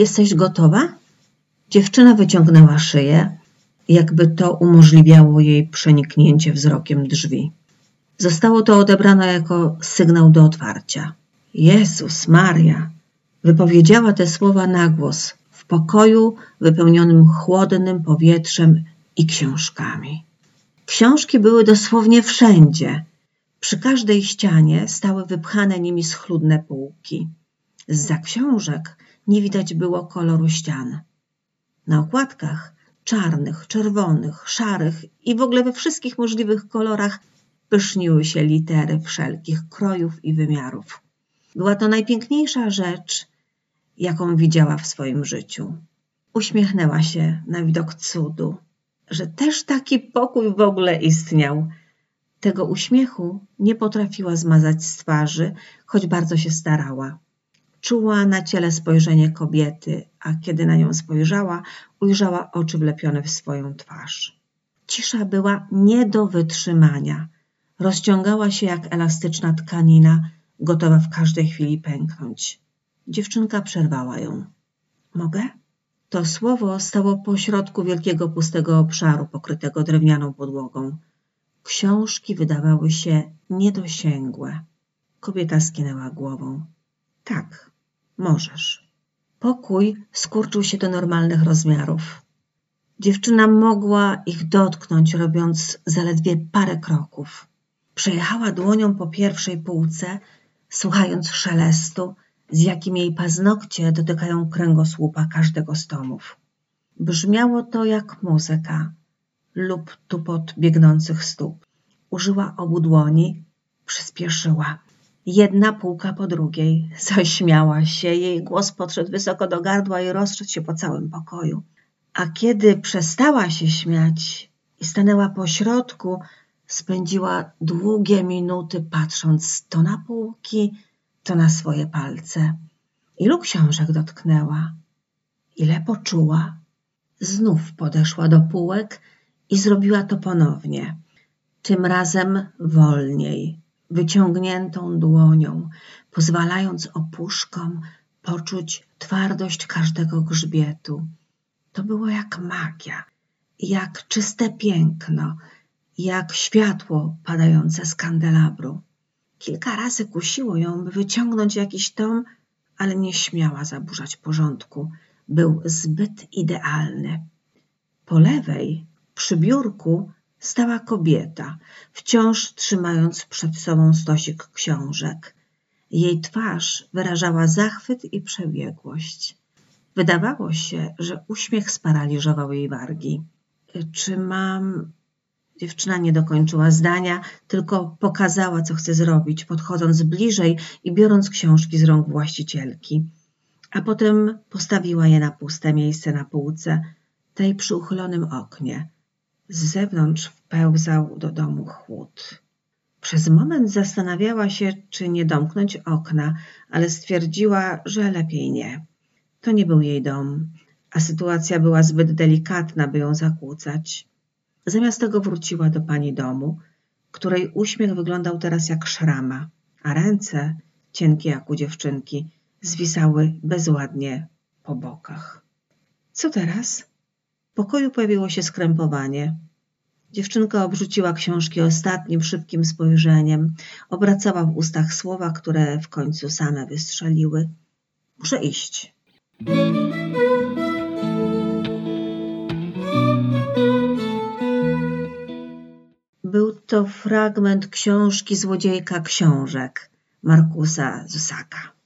Jesteś gotowa? Dziewczyna wyciągnęła szyję, jakby to umożliwiało jej przeniknięcie wzrokiem drzwi. Zostało to odebrane jako sygnał do otwarcia. Jezus Maria! Wypowiedziała te słowa na głos w pokoju wypełnionym chłodnym powietrzem i książkami. Książki były dosłownie wszędzie. Przy każdej ścianie stały wypchane nimi schludne półki. Zza książek nie widać było koloru ścian. Na okładkach czarnych, czerwonych, szarych i w ogóle we wszystkich możliwych kolorach pyszniły się litery wszelkich krojów i wymiarów. Była to najpiękniejsza rzecz, jaką widziała w swoim życiu. Uśmiechnęła się na widok cudu, że też taki pokój w ogóle istniał. Tego uśmiechu nie potrafiła zmazać z twarzy, choć bardzo się starała. Czuła na ciele spojrzenie kobiety, a kiedy na nią spojrzała, ujrzała oczy wlepione w swoją twarz. Cisza była nie do wytrzymania. Rozciągała się jak elastyczna tkanina, gotowa w każdej chwili pęknąć. Dziewczynka przerwała ją. Mogę? To słowo stało pośrodku wielkiego pustego obszaru pokrytego drewnianą podłogą. Książki wydawały się niedosięgłe. Kobieta skinęła głową. Tak, możesz. Pokój skurczył się do normalnych rozmiarów. Dziewczyna mogła ich dotknąć, robiąc zaledwie parę kroków. Przejechała dłonią po pierwszej półce, słuchając szelestu, z jakim jej paznokcie dotykają kręgosłupa każdego z tomów. Brzmiało to jak muzyka lub tupot biegnących stóp. Użyła obu dłoni, przyspieszyła. Jedna półka po drugiej. Zaśmiała się, jej głos podszedł wysoko do gardła i rozszedł się po całym pokoju. A kiedy przestała się śmiać i stanęła po środku, spędziła długie minuty patrząc to na półki, to na swoje palce. Ilu książek dotknęła, ile poczuła. Znów podeszła do półek i zrobiła to ponownie. Tym razem wolniej, wyciągniętą dłonią, pozwalając opuszkom poczuć twardość każdego grzbietu. To było jak magia, jak czyste piękno, jak światło padające z kandelabru. Kilka razy kusiło ją, by wyciągnąć jakiś tom, ale nie śmiała zaburzać porządku. Był zbyt idealny. Po lewej, przy biurku, stała kobieta, wciąż trzymając przed sobą stosik książek. Jej twarz wyrażała zachwyt i przebiegłość. Wydawało się, że uśmiech sparaliżował jej wargi. Czy mam Dziewczyna nie dokończyła zdania, tylko pokazała, co chce zrobić, podchodząc bliżej i biorąc książki z rąk właścicielki. A potem postawiła je na puste miejsce na półce, tej przy uchylonym oknie. Z zewnątrz wpełzał do domu chłód. Przez moment zastanawiała się, czy nie domknąć okna, ale stwierdziła, że lepiej nie. To nie był jej dom, a sytuacja była zbyt delikatna, by ją zakłócać. Zamiast tego wróciła do pani domu, której uśmiech wyglądał teraz jak szrama, a ręce, cienkie jak u dziewczynki, zwisały bezładnie po bokach. Co teraz? W pokoju pojawiło się skrępowanie. Dziewczynka obrzuciła książki ostatnim, szybkim spojrzeniem, obracała w ustach słowa, które w końcu same wystrzeliły. Muszę iść. Był to fragment książki Złodziejka książek Markusa Zusaka.